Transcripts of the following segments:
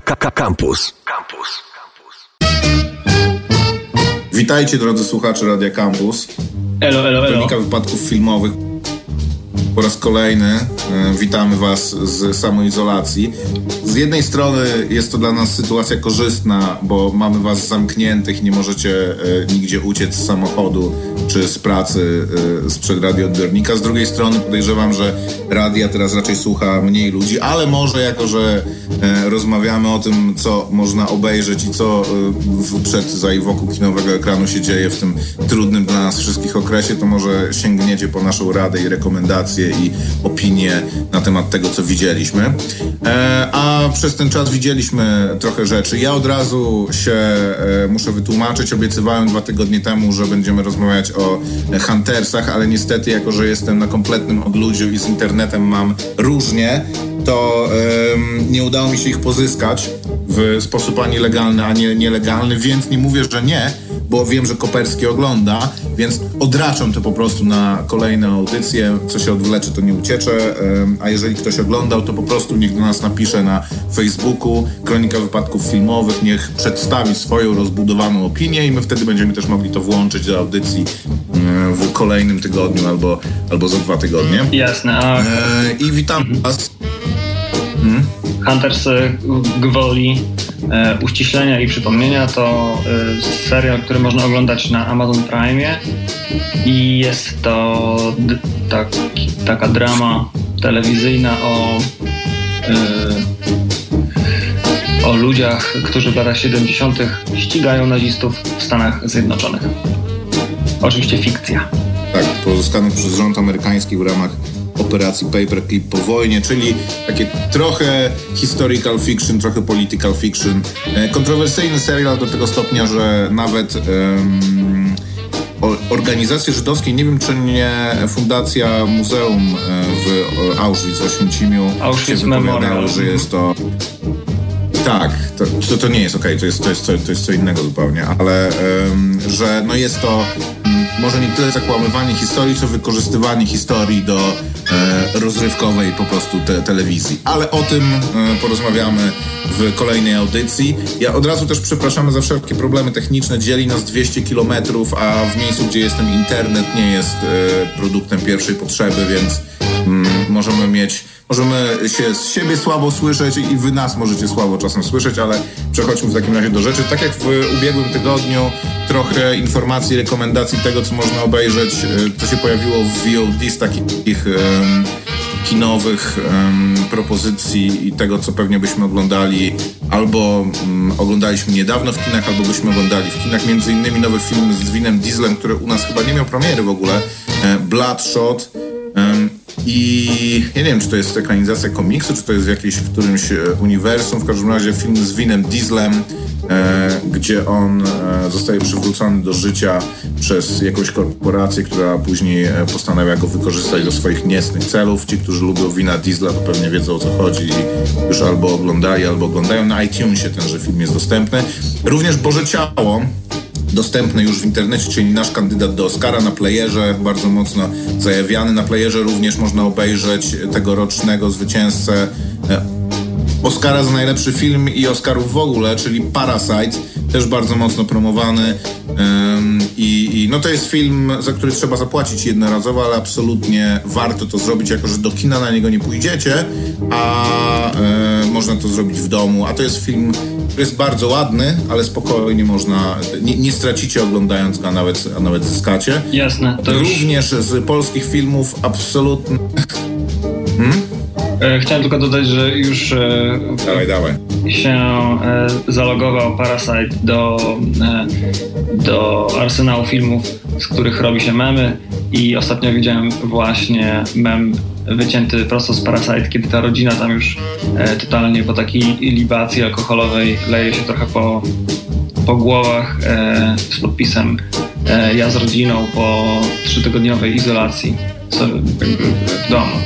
Campus. Campus. Witajcie drodzy słuchacze Radia Campus. Elo, elo, elo. Kronika wypadków filmowych. Po raz kolejny e, witamy Was z samoizolacji. Z jednej strony jest to dla nas sytuacja korzystna, bo mamy Was zamkniętych nie możecie e, nigdzie uciec z samochodu czy z pracy e, sprzed radioodbiornika. Z drugiej strony podejrzewam, że radia teraz raczej słucha mniej ludzi, ale może jako, że rozmawiamy o tym, co można obejrzeć i co przed za i wokół kinowego ekranu się dzieje w tym trudnym dla nas wszystkich okresie, to może sięgniecie po naszą radę i rekomendacje i opinie na temat tego, co widzieliśmy. E, a przez ten czas widzieliśmy trochę rzeczy. Ja od razu się e, muszę wytłumaczyć. Obiecywałem dwa tygodnie temu, że będziemy rozmawiać o Huntersach, ale niestety, jako że jestem na kompletnym odludziu i z internetem mam różnie, to nie udało mi się ich pozyskać w sposób ani legalny, ani nielegalny, więc nie mówię, że nie, bo wiem, że Koperski ogląda, więc odraczam to po prostu na kolejne audycje. Co się odwlecze, to nie ucieczę, a jeżeli ktoś oglądał, to po prostu niech do nas napisze na Facebooku Kronika Wypadków Filmowych, niech przedstawi swoją rozbudowaną opinię i my wtedy będziemy też mogli to włączyć do audycji w kolejnym tygodniu albo, albo za dwa tygodnie. Jasne, a E, I witam Was. Hunters e, gwoli uściślenia i przypomnienia to e, serial, który można oglądać na Amazon Prime i jest to taki, taka drama telewizyjna o e, o ludziach, którzy w latach 70. ścigają nazistów w Stanach Zjednoczonych. Oczywiście fikcja. Tak, pozyskanych przez rząd amerykański w ramach operacji Paperclip po wojnie, czyli takie trochę historical fiction, trochę political fiction. E, Kontrowersyjny serial do tego stopnia, że nawet o- organizacje żydowskie, nie wiem czy nie Fundacja Muzeum e, w Auschwitz, w Oświęcimiu Auschwitz się wypowiadało, Memorial. że jest to tak, to, to, to nie jest okej, to, jest, to, jest, to, to jest co innego zupełnie, ale em, że no jest to może nie tyle zakłamywanie historii, co wykorzystywanie historii do e, rozrywkowej po prostu te, telewizji. Ale o tym e, porozmawiamy w kolejnej audycji. Ja od razu też przepraszamy za wszelkie problemy techniczne. Dzieli nas 200 kilometrów, a w miejscu, gdzie jestem internet nie jest e, produktem pierwszej potrzeby, więc mm, możemy mieć Możemy się z siebie słabo słyszeć i wy nas możecie słabo czasem słyszeć, ale przechodźmy w takim razie do rzeczy. Tak jak w ubiegłym tygodniu, trochę informacji, rekomendacji tego, co można obejrzeć, e, co się pojawiło w VOD z takich em, kinowych em, propozycji i tego, co pewnie byśmy oglądali albo mm, oglądaliśmy niedawno w kinach, albo byśmy oglądali w kinach. Między innymi nowy film z Winem Dieslem, który u nas chyba nie miał premiery w ogóle, e, Bloodshot. I ja nie wiem, czy to jest ekranizacja komiksu, czy to jest w jakimś którymś e, uniwersum. W każdym razie film z Winem Dieslem, e, gdzie on e, zostaje przywrócony do życia przez jakąś korporację, która później e, postanawia go wykorzystać do swoich niecnych celów. Ci, którzy lubią Wina Diesla, to pewnie wiedzą o co chodzi i już albo oglądali, albo oglądają. Na iTunesie tenże film jest dostępny. Również Boże Ciało dostępny już w internecie, czyli nasz kandydat do Oscara na playerze, bardzo mocno zajawiany. Na playerze również można obejrzeć tegorocznego zwycięzcę e, Oscara za najlepszy film i Oscarów w ogóle, czyli Parasite, też bardzo mocno promowany. I, I no to jest film, za który trzeba zapłacić jednorazowo, ale absolutnie warto to zrobić, jako że do kina na niego nie pójdziecie, a e, można to zrobić w domu. A to jest film, jest bardzo ładny, ale spokojnie można, nie, nie stracicie oglądając go, a nawet, a nawet zyskacie. Jasne, to już Również z polskich filmów absolutnie... e, chciałem tylko dodać, że już e, Dawaj, dawaj. się e, zalogował Parasite do, do arsenału filmów, z których robi się memy i ostatnio widziałem właśnie mem wycięty prosto z Parasite, kiedy ta rodzina tam już e, totalnie po takiej libacji alkoholowej leje się trochę po, po głowach e, z podpisem e, ja z rodziną po trzytygodniowej izolacji w domu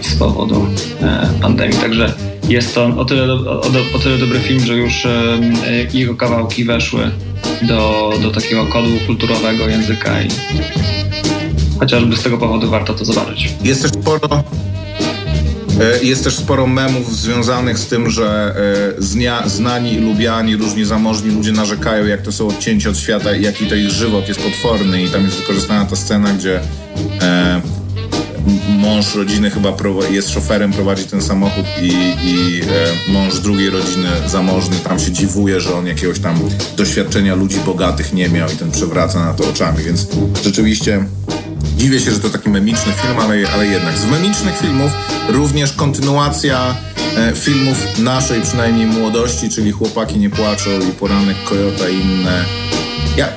z powodu e, pandemii. Także jest to o tyle, do, o, o tyle dobry film, że już e, jego kawałki weszły do, do takiego kodu kulturowego języka i chociażby z tego powodu warto to zobaczyć. Jest też sporo E, jest też sporo memów związanych z tym, że e, znia, znani lubiani, różni zamożni ludzie narzekają, jak to są odcięci od świata i jaki to ich żywot jest potworny. I tam jest wykorzystana ta scena, gdzie e, mąż rodziny chyba jest szoferem, prowadzi ten samochód i, i mąż drugiej rodziny zamożny tam się dziwuje, że on jakiegoś tam doświadczenia ludzi bogatych nie miał i ten przewraca na to oczami, więc rzeczywiście dziwię się, że to taki memiczny film, ale, ale jednak. Z memicznych filmów również kontynuacja e, filmów naszej przynajmniej młodości, czyli Chłopaki nie płaczą i Poranek Kojota i inne ja,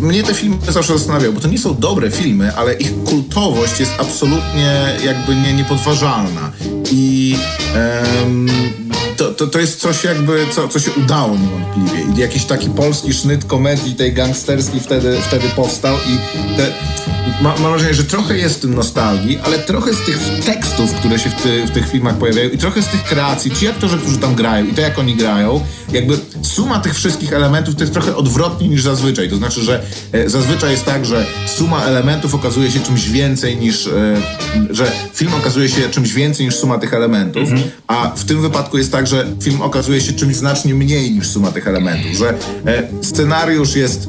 mnie te filmy zawsze zastanawiają, bo to nie są dobre filmy, ale ich kultowość jest absolutnie jakby nie, niepodważalna. I um, to, to, to jest coś jakby, co, co się udało niewątpliwie. I jakiś taki polski sznyt komedii tej gangsterskiej wtedy, wtedy powstał i te, ma, mam wrażenie, że trochę jest w tym nostalgii, ale trochę z tych tekstów, które się w, ty, w tych filmach pojawiają i trochę z tych kreacji, ci aktorzy, którzy tam grają i to jak oni grają, jakby suma tych wszystkich elementów to jest trochę odwrotnie niż zazwyczaj. To znaczy, że e, zazwyczaj jest tak, że suma elementów okazuje się czymś więcej niż, e, że film okazuje się czymś więcej niż suma tych elementów, mhm. a w tym wypadku jest tak, że film okazuje się czymś znacznie mniej niż suma tych elementów, że e, scenariusz jest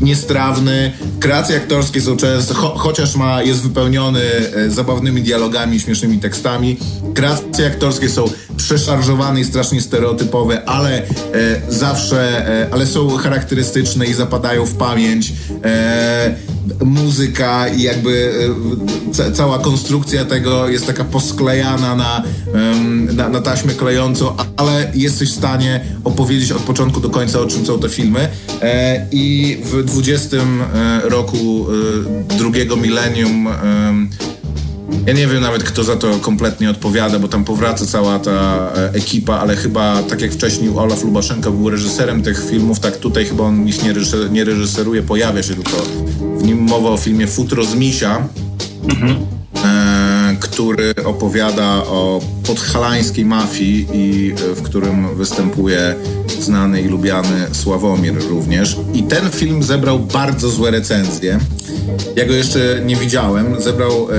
niestrawny, kreacje aktorskie są często, cho chociaż ma, jest wypełniony e, zabawnymi dialogami, śmiesznymi tekstami, kreacje aktorskie są przeszarżowane i strasznie stereotypowe, ale e, zawsze, e, ale są charakterystyczne i zapadają w pamięć. E, muzyka i jakby e, cała konstrukcja tego jest taka posklejana na, na, na taśmę klejącą, ale jesteś w stanie opowiedzieć od początku do końca, o czym są te filmy. E, I w 20 e, roku drugiego milenium ja nie wiem nawet, kto za to kompletnie odpowiada, bo tam powraca cała ta e, ekipa, ale chyba tak jak wcześniej Olaf Lubaszenka był reżyserem tych filmów, tak tutaj chyba on ich nie, reżyser, nie reżyseruje, pojawia się tylko w nim mowa o filmie Futro z Misia. Mhm. E, który opowiada o podhalańskiej mafii i e, w którym występuje znany i lubiany Sławomir również. I ten film zebrał bardzo złe recenzje. Ja go jeszcze nie widziałem. Zebrał e,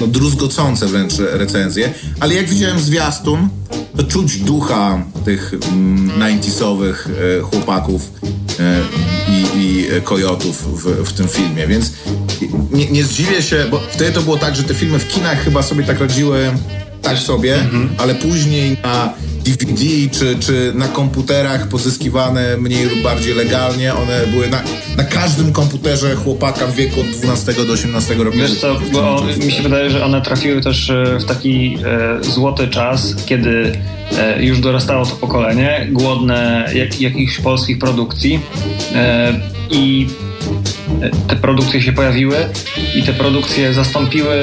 no, druzgocące wręcz recenzje, ale jak widziałem zwiastun, to czuć ducha tych mm, 90sowych e, chłopaków e, i, i kojotów w, w tym filmie, więc nie, nie zdziwię się, bo wtedy to było tak, że te filmy w kinach chyba sobie tak radziły tak sobie, mhm. ale później na DVD czy, czy na komputerach pozyskiwane mniej lub bardziej legalnie. One były na, na każdym komputerze chłopaka w wieku od 12 do 18 roku. Wiesz co, bo mi się wydaje, że one trafiły też e, w taki e, złoty czas, kiedy e, już dorastało to pokolenie, głodne jak, jakichś polskich produkcji e, i te produkcje się pojawiły i te produkcje zastąpiły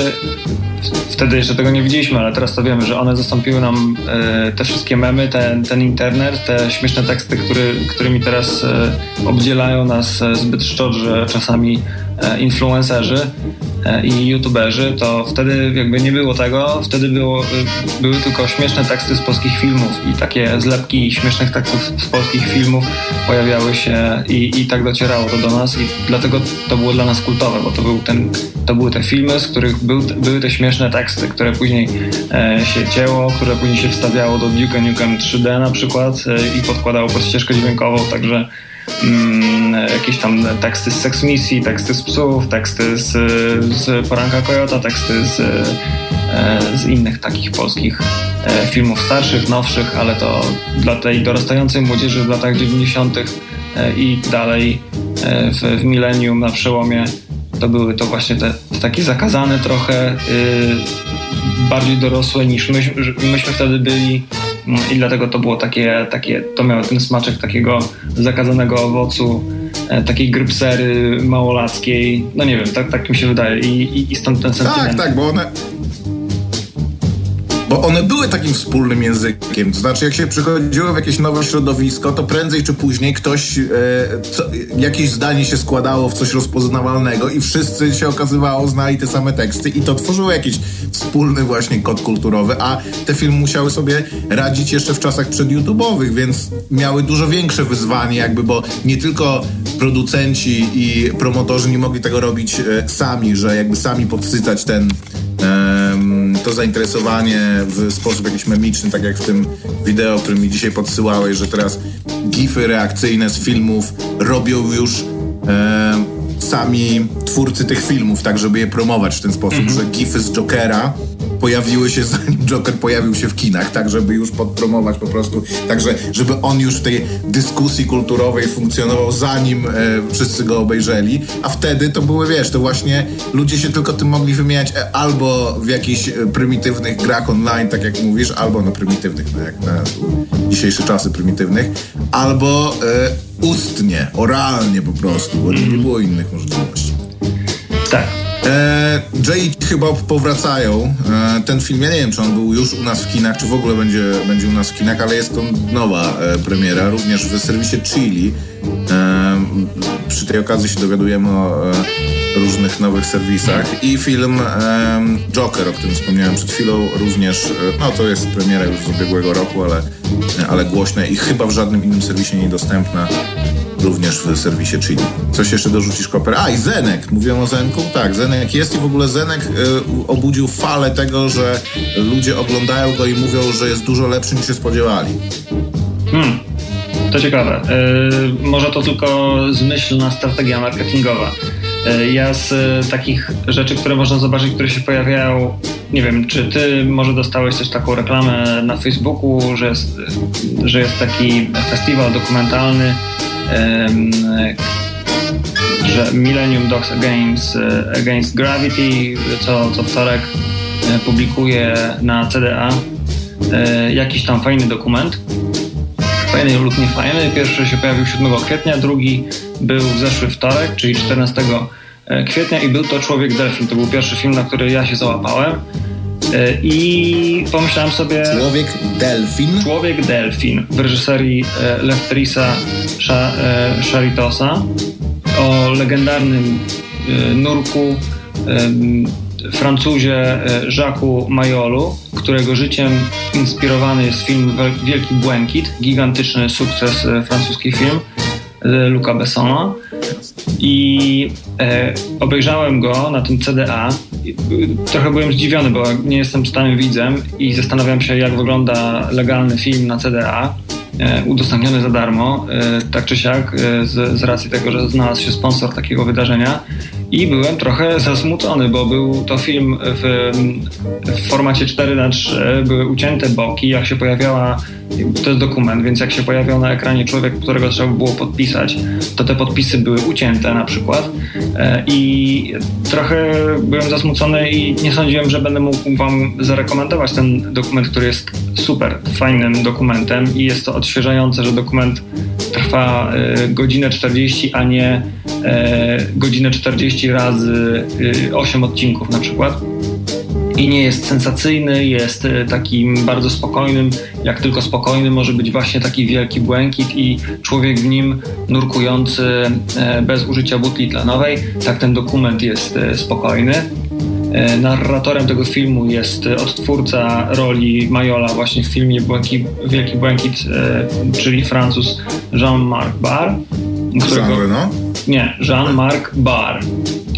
wtedy jeszcze tego nie widzieliśmy, ale teraz to wiemy, że one zastąpiły nam e, te wszystkie memy, ten, ten internet, te śmieszne teksty, który, którymi teraz e, obdzielają nas e, zbyt szczodrze czasami influencerzy e, i youtuberzy, to wtedy jakby nie było tego, wtedy było, e, były tylko śmieszne teksty z polskich filmów i takie zlepki śmiesznych tekstów z polskich filmów pojawiały się i, i tak docierało to do nas i dlatego to było dla nas kultowe, bo to, był ten, to były te filmy, z których był, były te śmieszne teksty, które później e, się cięło, które później się wstawiało do Duke Nukem 3D na przykład e, i podkładało pod ścieżkę dźwiękową, także mm, jakieś tam teksty z Sex Misji, teksty z Psów, teksty z, z Poranka Kojota, teksty z, e, z innych takich polskich e, filmów starszych, nowszych, ale to dla tej dorastającej młodzieży w latach 90. E, i dalej w, w milenium na przełomie to były to właśnie te, te takie zakazane trochę, bardziej dorosłe niż my, myśmy wtedy byli I dlatego to było takie, takie, to miało ten smaczek takiego zakazanego owocu, e, takiej grypsery małolackiej. No nie wiem, tak, tak mi się wydaje. I, i, i stąd ten sentyment. Tak, tak, bo one, bo one były takim wspólnym językiem. To znaczy, jak się przychodziło w jakieś nowe środowisko, to prędzej czy później ktoś, e, co, jakieś zdanie się składało w coś rozpoznawalnego i wszyscy się okazywało, znali te same teksty i to tworzyło jakiś wspólny właśnie kod kulturowy, a te filmy musiały sobie radzić jeszcze w czasach przedYouTube'owych, więc miały dużo większe wyzwanie jakby, bo nie tylko producenci i promotorzy nie mogli tego robić e, sami, że jakby sami podsycać ten to zainteresowanie w sposób jakiś memiczny, tak jak w tym wideo, który mi dzisiaj podsyłałeś, że teraz gify reakcyjne z filmów robią już e, sami twórcy tych filmów, tak żeby je promować w ten sposób, -hmm. że gify z Jokera pojawiły się Joker pojawił się w kinach, tak żeby już podpromować po prostu, także żeby on już w tej dyskusji kulturowej funkcjonował zanim e, wszyscy go obejrzeli, a wtedy to były, wiesz, to właśnie ludzie się tylko tym mogli wymieniać e, albo w jakichś e, prymitywnych grach online, tak jak mówisz, albo no prymitywnych, no jak na dzisiejsze czasy prymitywnych, albo e, ustnie, oralnie po prostu, bo nie było innych możliwości. Tak. E, Jay chyba powracają. E, ten film, ja nie wiem, czy on był już u nas w kinach, czy w ogóle będzie, będzie u nas w kinach, ale jest to nowa e, premiera, również w serwisie Chili. E, przy tej okazji się dowiadujemy o e, różnych nowych serwisach. I film e, Joker, o którym wspomniałem przed chwilą, również, no to jest premiera już z ubiegłego roku, ale, ale głośne i chyba w żadnym innym serwisie niedostępna również w serwisie Chili. Coś jeszcze dorzucisz, Koper? A, i Zenek. Mówią o Zenku? Tak, Zenek jest i w ogóle Zenek y, obudził falę tego, że ludzie oglądają go i mówią, że jest dużo lepszy niż się spodziewali. Hmm. To ciekawe. Yy, może to tylko zmyślna strategia marketingowa. Yy, ja z y, takich rzeczy, które można zobaczyć, które się pojawiają, nie wiem, czy ty może dostałeś też taką reklamę na Facebooku, że jest, że jest taki festiwal dokumentalny że Millennium Dogs Against, e, Against Gravity co, co wtorek e, publikuje na CDA e, jakiś tam fajny dokument. Fajny lub niefajny. Pierwszy się pojawił 7 kwietnia, drugi był w zeszły wtorek, czyli 14 kwietnia i był to Człowiek Delfin. To był pierwszy film, na który ja się załapałem. E, I pomyślałem sobie. Człowiek Delfin. Człowiek Delfin w reżyserii e, Leftrisa Charitosa e, o legendarnym nurku Francuzie Jacques Mayolu, którego życiem inspirowany jest film Wielki Błękit, gigantyczny sukces francuski film Luca Bessona. I e, obejrzałem go na tym CDA. Trochę byłem zdziwiony, bo nie jestem stałym widzem i zastanawiam się, jak wygląda legalny film na CDA. E, udostępniony za darmo, e, tak czy siak, e, z, z racji tego, że znalazł się sponsor takiego wydarzenia i byłem trochę zasmucony, bo był to film w, w formacie 4 na 3 były ucięte boki, jak się pojawiała, to jest dokument, więc jak się pojawiał na ekranie człowiek, którego trzeba było podpisać, to te podpisy były ucięte na przykład i trochę byłem zasmucony i nie sądziłem, że będę mógł wam zarekomendować ten dokument, który jest super fajnym dokumentem i jest to odświeżające, że dokument trwa y, godzinę 40, a nie y, godzinę 40 razy y, 8 odcinków na przykład. I nie jest sensacyjny, jest y, takim bardzo spokojnym, jak tylko spokojny może być właśnie taki wielki błękit i człowiek w nim nurkujący y, bez użycia butli tlenowej. Tak ten dokument jest y, spokojny. E, narratorem tego filmu jest e, odtwórca roli Majola właśnie w filmie Błęki, Wielki Błękit, e, czyli Francuz Jean-Marc Barr. Którego? Nie, Jean-Marc Barr,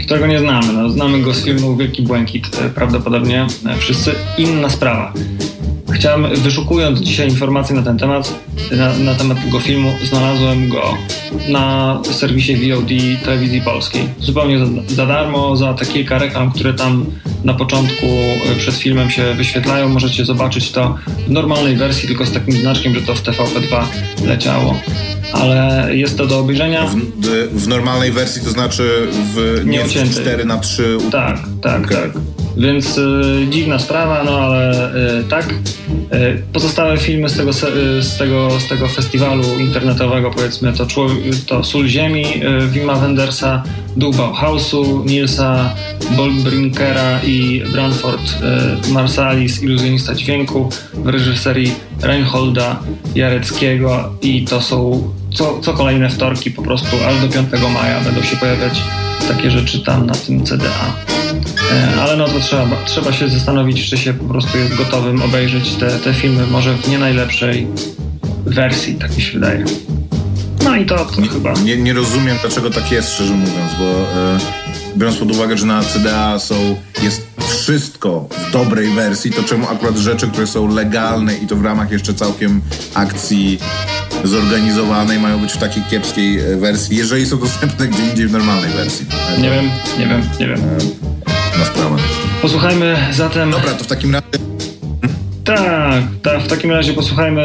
którego nie znamy. No, znamy go z filmu Wielki Błękit, prawdopodobnie wszyscy. Inna sprawa. Chciałem, wyszukując dzisiaj informacje na ten temat, na, na, temat tego filmu, znalazłem go na serwisie VOD Telewizji Polskiej. Zupełnie za, za, darmo, za te kilka reklam, które tam na początku e, przed filmem się wyświetlają. Możecie zobaczyć to w normalnej wersji, tylko z takim znaczkiem, że to w TVP2 leciało. Ale jest to do obejrzenia. W, w normalnej wersji to znaczy w nie, nie 4 na 3 Tak, tak, okay. tak. Więc y, dziwna sprawa, no ale y, tak. Y, pozostałe filmy z tego, z, tego, z tego festiwalu internetowego, powiedzmy, to, to Sól Ziemi Wima Wendersa, Duch Bauhausu, Nilsa Bolbrinkera i Branford Marsalis, iluzjonista dźwięku w reżyserii Reinholda Jareckiego i to są co, co kolejne wtorki po prostu aż do 5 maja będą się pojawiać takie rzeczy tam na tym CDA. E, ale no to trzeba, trzeba się zastanowić, czy się po prostu jest gotowym obejrzeć te, te filmy, może w nie najlepszej wersji, tak mi się wydaje. No i to, to nie, chyba. Nie, nie rozumiem, dlaczego tak jest, szczerze mówiąc, bo e, biorąc pod uwagę, że na CDA są, jest wszystko w dobrej wersji, to czemu akurat rzeczy, które są legalne i to w ramach jeszcze całkiem akcji zorganizowanej mają być w takiej kiepskiej e, wersji, jeżeli są dostępne gdzie indziej w normalnej wersji. Nie wiem, nie wiem, nie wiem. Na sprawę. Posłuchajmy zatem... Dobra, to w takim razie tak, tak, w takim razie posłuchajmy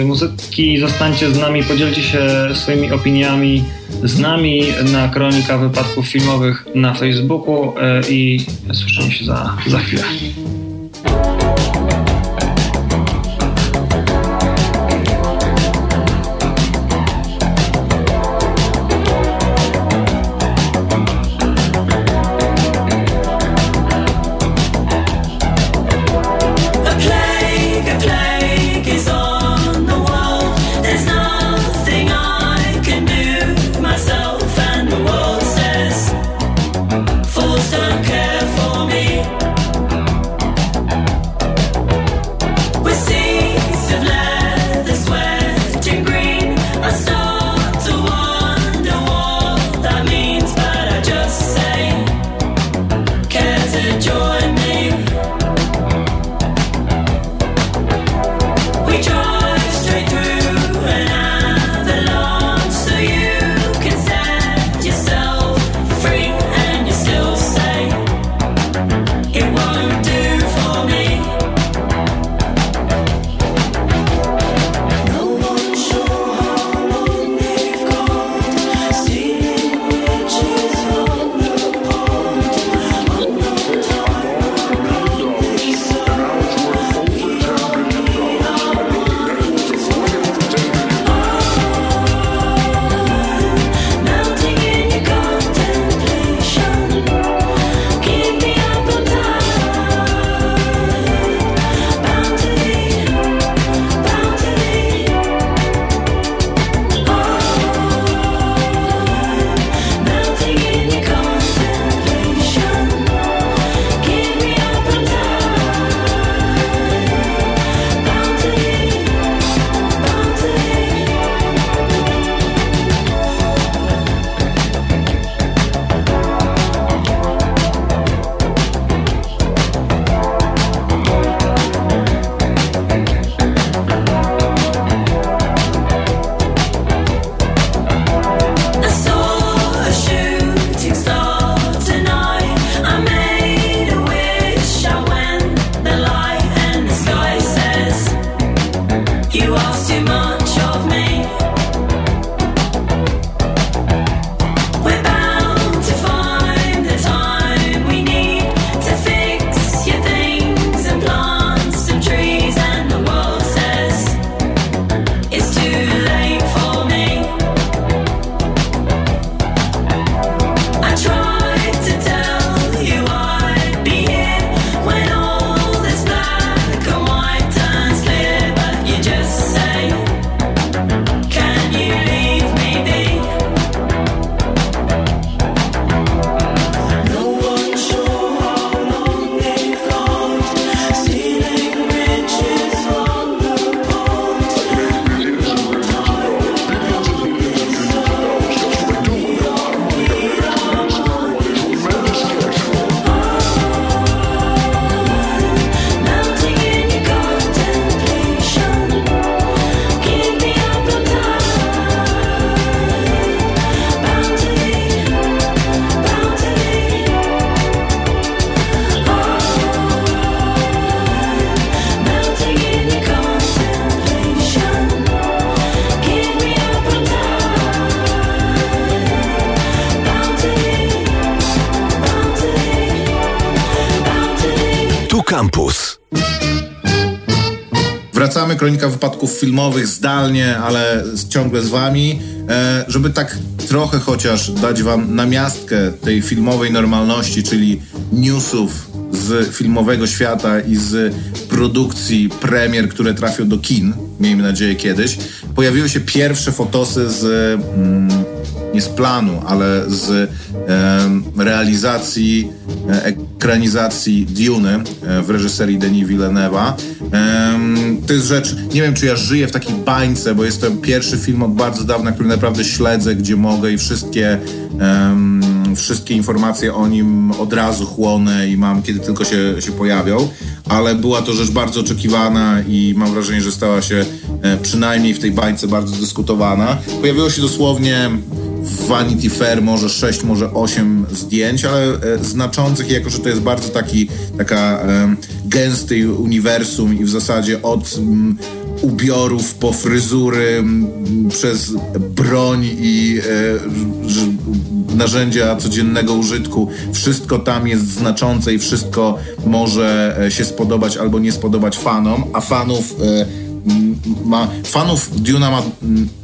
y, muzyki, zostańcie z nami, podzielcie się swoimi opiniami z nami na Kronika Wypadków Filmowych na Facebooku i słyszymy się za, za chwilę. Kronika wypadków filmowych zdalnie, ale ciągle z wami, e, żeby tak trochę chociaż dać wam namiastkę tej filmowej normalności, czyli newsów z filmowego świata i z produkcji premier, które trafią do kin, miejmy nadzieję kiedyś. Pojawiły się pierwsze fotosy z, mm, nie z planu, ale z realizacji, e, ekranizacji Dune e, w reżyserii Denis Villeneuve'a. To jest rzecz, nie wiem czy ja żyję w takiej bańce, bo jest to pierwszy film od bardzo dawna, który naprawdę śledzę, gdzie mogę i wszystkie, wszystkie informacje o nim od razu chłonę i mam, kiedy tylko się, się pojawią, ale była to rzecz bardzo oczekiwana i mam wrażenie, że stała się e, przynajmniej w tej bańce bardzo dyskutowana. Pojawiło się dosłownie w Vanity Fair może 6, może 8 zdjęć, ale e, znaczących, jako że to jest bardzo taki, taka e, gęsty uniwersum i w zasadzie od m, ubiorów po fryzury, m, przez broń i e, narzędzia codziennego użytku, wszystko tam jest znaczące i wszystko może się spodobać albo nie spodobać fanom, a fanów ma, fanów Duna ma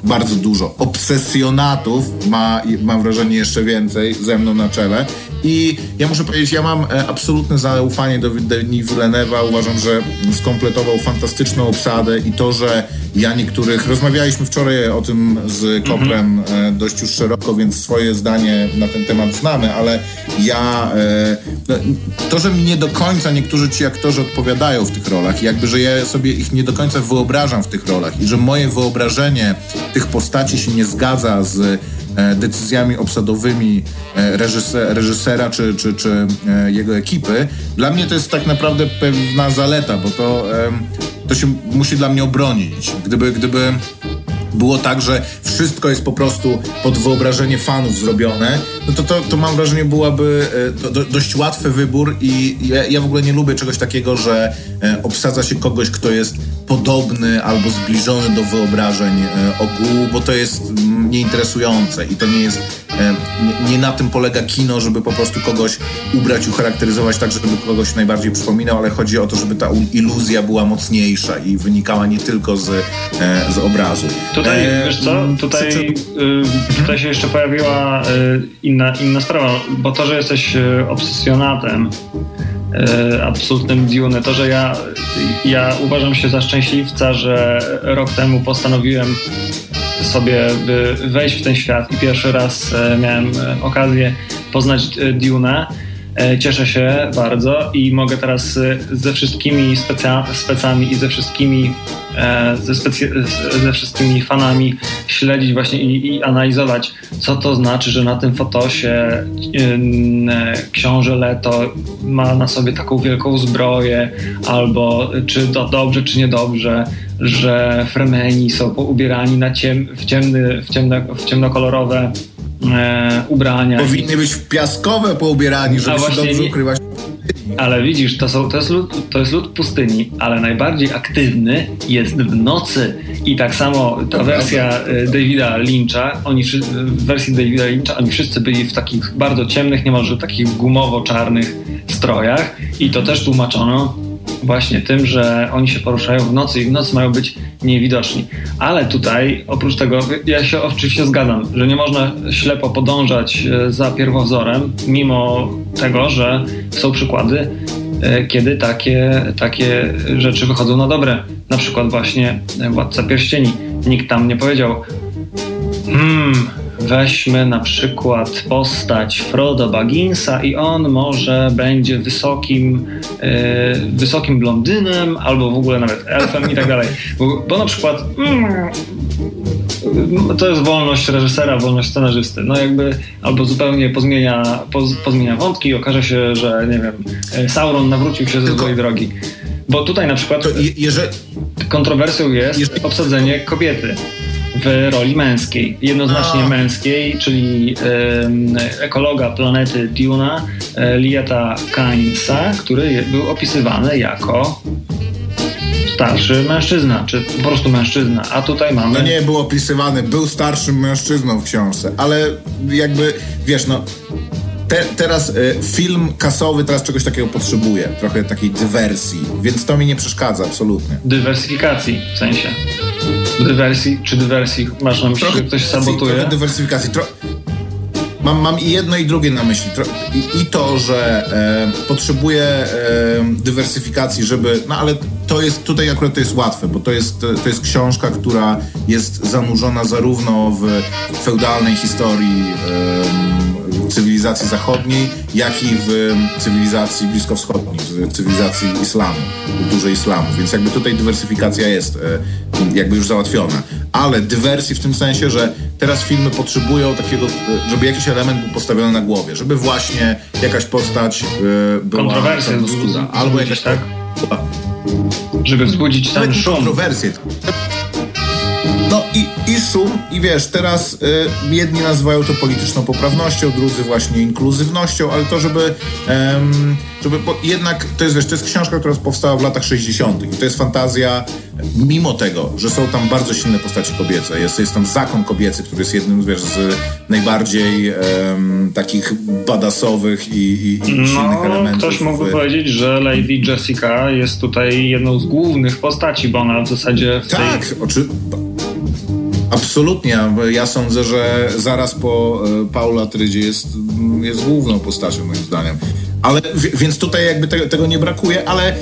bardzo dużo. Obsesjonatów ma, mam wrażenie, jeszcze więcej ze mną na czele. I ja muszę powiedzieć, ja mam e, absolutne zaufanie do Denis Villeneuve'a. Uważam, że skompletował fantastyczną obsadę i to, że ja niektórych... Rozmawialiśmy wczoraj o tym z Koprem mhm. dość już szeroko, więc swoje zdanie na ten temat znamy, ale ja... E, no, to, że mi nie do końca niektórzy ci aktorzy odpowiadają w tych rolach i jakby, że ja sobie ich nie do końca wyobrażam w tych rolach i że moje wyobrażenie tych postaci się nie zgadza z E, decyzjami obsadowymi e, reżysera czy, czy, czy e, jego ekipy, dla mnie to jest tak naprawdę pewna zaleta, bo to, to się musi dla mnie obronić. Gdyby, gdyby było tak, że wszystko jest po prostu pod wyobrażenie fanów zrobione, no to, to, to mam wrażenie byłaby do, dość łatwy wybór i ja, ja, w ogóle nie lubię czegoś takiego, że obsadza się kogoś, kto jest podobny albo zbliżony do wyobrażeń e, ogółu, bo to jest nieinteresujące i to nie jest, e, nie, nie, na tym polega kino, żeby po prostu kogoś ubrać, ucharakteryzować tak, żeby kogoś najbardziej przypominał, ale chodzi o to, żeby ta iluzja była mocniejsza i wynikała nie tylko z, e, z obrazu. Tutaj, e, wiesz co, tutaj, czy, czy... tutaj się jeszcze pojawiła inna, inna sprawa, bo to, że jesteś obsesjonatem E, absolutnym Dune. To, że ja, ja uważam się za szczęśliwca, że rok temu postanowiłem sobie wejść w ten świat. I pierwszy raz e, miałem okazję poznać e, Dune. E, cieszę się bardzo i mogę teraz e, ze wszystkimi speca, specami i ze wszystkimi, e, ze, specy, ze wszystkimi fanami śledzić właśnie i, i, analizować, co to znaczy, że na tym fotosie książę Leto ma na sobie taką wielką zbroję, albo czy to dobrze, czy niedobrze, że Fremeni są ubierani na ciem, w, ciemny, w, ciemno, w ciemnokolorowe e, ubrania. Powinny być piaskowe poubierani, żeby się dobrze nie... ukrywać. Ale widzisz, to, są, to, jest lud, to jest lud pustyni, ale najbardziej aktywny jest w nocy. I tak samo ta wersja. E, Davida Lyncha, oni w wersji Davida Lyncha, oni wszyscy byli w takich bardzo ciemnych, niemalże takich gumowo-czarnych strojach i to też tłumaczono właśnie tym, że oni się poruszają w nocy i w nocy mają być niewidoczni. Ale tutaj, oprócz tego, ja się oczywiście zgadzam, że nie można ślepo podążać e, za pierwowzorem, mimo tego, że są przykłady, e, kiedy takie, takie rzeczy wychodzą na dobre. Na przykład właśnie Władca Pierścieni. Nikt tam nie powiedział hmm, Weźmy na przykład postać Frodo Bagginsa i on może będzie wysokim, yy, wysokim blondynem albo w ogóle nawet elfem i tak dalej. Bo, bo na przykład mm, to jest wolność reżysera, wolność scenarzysty. No jakby albo zupełnie pozmienia, poz, pozmienia wątki i okaże się, że nie wiem, Sauron nawrócił się ze złej drogi. Bo tutaj na przykład jeżeli... kontrowersją jest jeżeli... obsadzenie kobiety w roli męskiej, jednoznacznie A. męskiej, czyli ekologa planety Duna, e, Lieta Kainsa, który był opisywany jako starszy mężczyzna, czy po prostu mężczyzna, a tutaj mamy... No nie był opisywany, był starszym mężczyzną w książce, ale jakby, wiesz, no te, teraz y, film kasowy teraz czegoś takiego potrzebuje, trochę takiej dywersji, więc to mi nie przeszkadza absolutnie. Dywersyfikacji w sensie. Dywersji czy dywersji? Masz na myśli, trochę, że ktoś sabotuje? Trochę dywersyfikacji. Tro... Mam, mam i jedno i drugie na myśli. I, i to, że e, potrzebuję e, dywersyfikacji, żeby. No ale to jest tutaj akurat to jest łatwe, bo to jest, to jest książka, która jest zanurzona zarówno w feudalnej historii. E, cywilizacji zachodniej, jak i w cywilizacji bliskowschodniej, w cywilizacji islamu, kulturze islamu. Więc jakby tutaj dywersyfikacja jest e, jakby już załatwiona. Ale dywersji w tym sensie, że teraz filmy potrzebują takiego, e, żeby jakiś element był postawiony na głowie, żeby właśnie jakaś postać była kontrowersja, albo jakaś tak. Żeby wzbudzić ten szum. Kontrowersje. No i, i szum, i wiesz, teraz y, jedni nazywają to polityczną poprawnością, drudzy właśnie inkluzywnością, ale to, żeby, żeby bo jednak, to jest, wiesz, to jest książka, która powstała w latach 60. i to jest fantazja, mimo tego, że są tam bardzo silne postaci kobiece, jest, jest tam zakon kobiecy, który jest jednym, wiesz, z najbardziej ym, takich badasowych i, i, i no, silnych elementów. Ktoś mógłby w... powiedzieć, że Lady Jessica jest tutaj jedną z głównych postaci, bo ona w zasadzie w tak, tej... oczywiście Absolutnie. Ja sądzę, że zaraz po e, Paula Trydzie jest, jest główną postacią moim zdaniem. Ale, więc tutaj jakby tego, tego nie brakuje, ale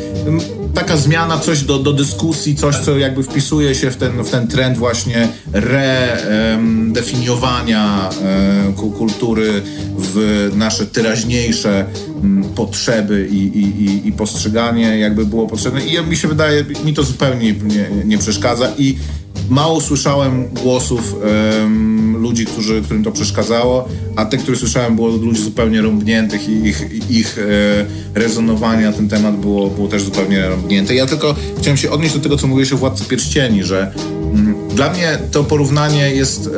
taka zmiana, coś do, do dyskusji, coś, co jakby wpisuje się w ten, w ten trend właśnie redefiniowania kultury w nasze teraźniejsze potrzeby i, i, i, postrzeganie jakby było potrzebne. I mi się wydaje, mi to zupełnie nie, nie przeszkadza i mało słyszałem głosów um, ludzi, którzy, którym to przeszkadzało, a te, które słyszałem, było ludzi zupełnie rąbniętych i ich, ich e, rezonowanie na ten temat było, było też zupełnie rąbnięte. Ja tylko chciałem się odnieść do tego, co mówiłeś o Władcy Pierścieni, że mm, dla mnie to porównanie jest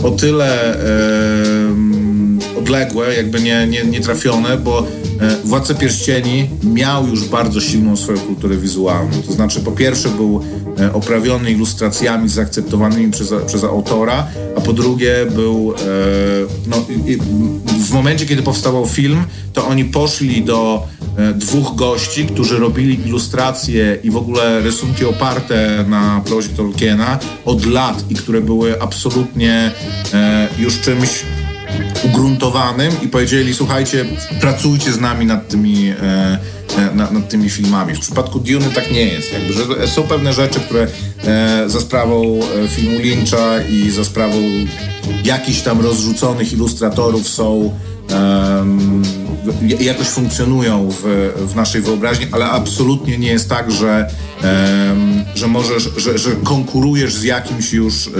e, o tyle e, odległe, jakby nie, nie, nie trafione, bo Władca Pierścieni miał już bardzo silną swoją kulturę wizualną. To znaczy, po pierwsze, był e, oprawiony ilustracjami zaakceptowanymi przez, przez autora, a po drugie, był. E, no, w momencie, kiedy powstawał film, to oni poszli do dwóch gości, którzy robili ilustracje i w ogóle rysunki oparte na prozie Tolkiena od lat i które były absolutnie już czymś ugruntowanym i powiedzieli, słuchajcie, pracujcie z nami nad tymi, e, e nad, nad, tymi filmami. W przypadku Dune tak nie jest. Jakby, że są pewne rzeczy, które e, za sprawą e, filmu Lyncha i za sprawą jakichś tam rozrzuconych ilustratorów są jakoś funkcjonują w, w, naszej wyobraźni, ale absolutnie nie jest tak, że, że możesz, że, że konkurujesz z jakimś już e,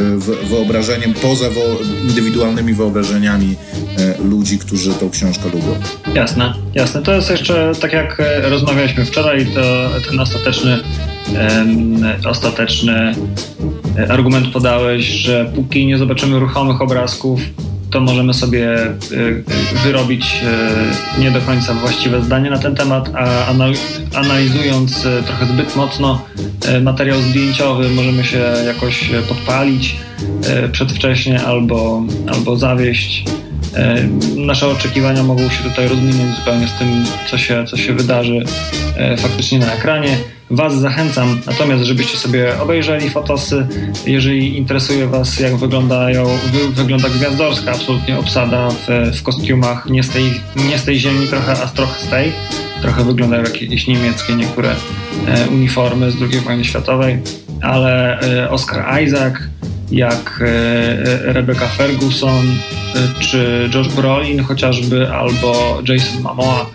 wyobrażeniem poza wo, indywidualnymi wyobrażeniami e, ludzi, którzy tą książkę lubią. Jasne, jasne. To jest jeszcze, tak jak e, rozmawialiśmy wczoraj, to ten ostateczny ostateczny argument podałeś, że póki nie zobaczymy ruchomych obrazków, to możemy sobie y, wyrobić y, nie do końca właściwe zdanie na ten temat, a analizując trochę zbyt mocno materiał zdjęciowy, możemy się jakoś podpalić przedwcześnie albo, albo zawieść. Nasze oczekiwania mogą się tutaj rozminąć zupełnie z tym, co się, co się wydarzy faktycznie na ekranie. Was zachęcam natomiast, żebyście sobie obejrzeli fotosy. Jeżeli interesuje Was, jak wyglądają, wy, wygląda gwiazdorska absolutnie obsada w, w kostiumach nie z, tej, nie z tej ziemi trochę, a trochę z tej. Trochę wyglądają jak jakieś niemieckie niektóre e, uniformy z II wojny światowej, ale e, Oscar Isaac, jak e, Rebecca Ferguson, e, czy Josh Brolin chociażby, albo Jason Momoa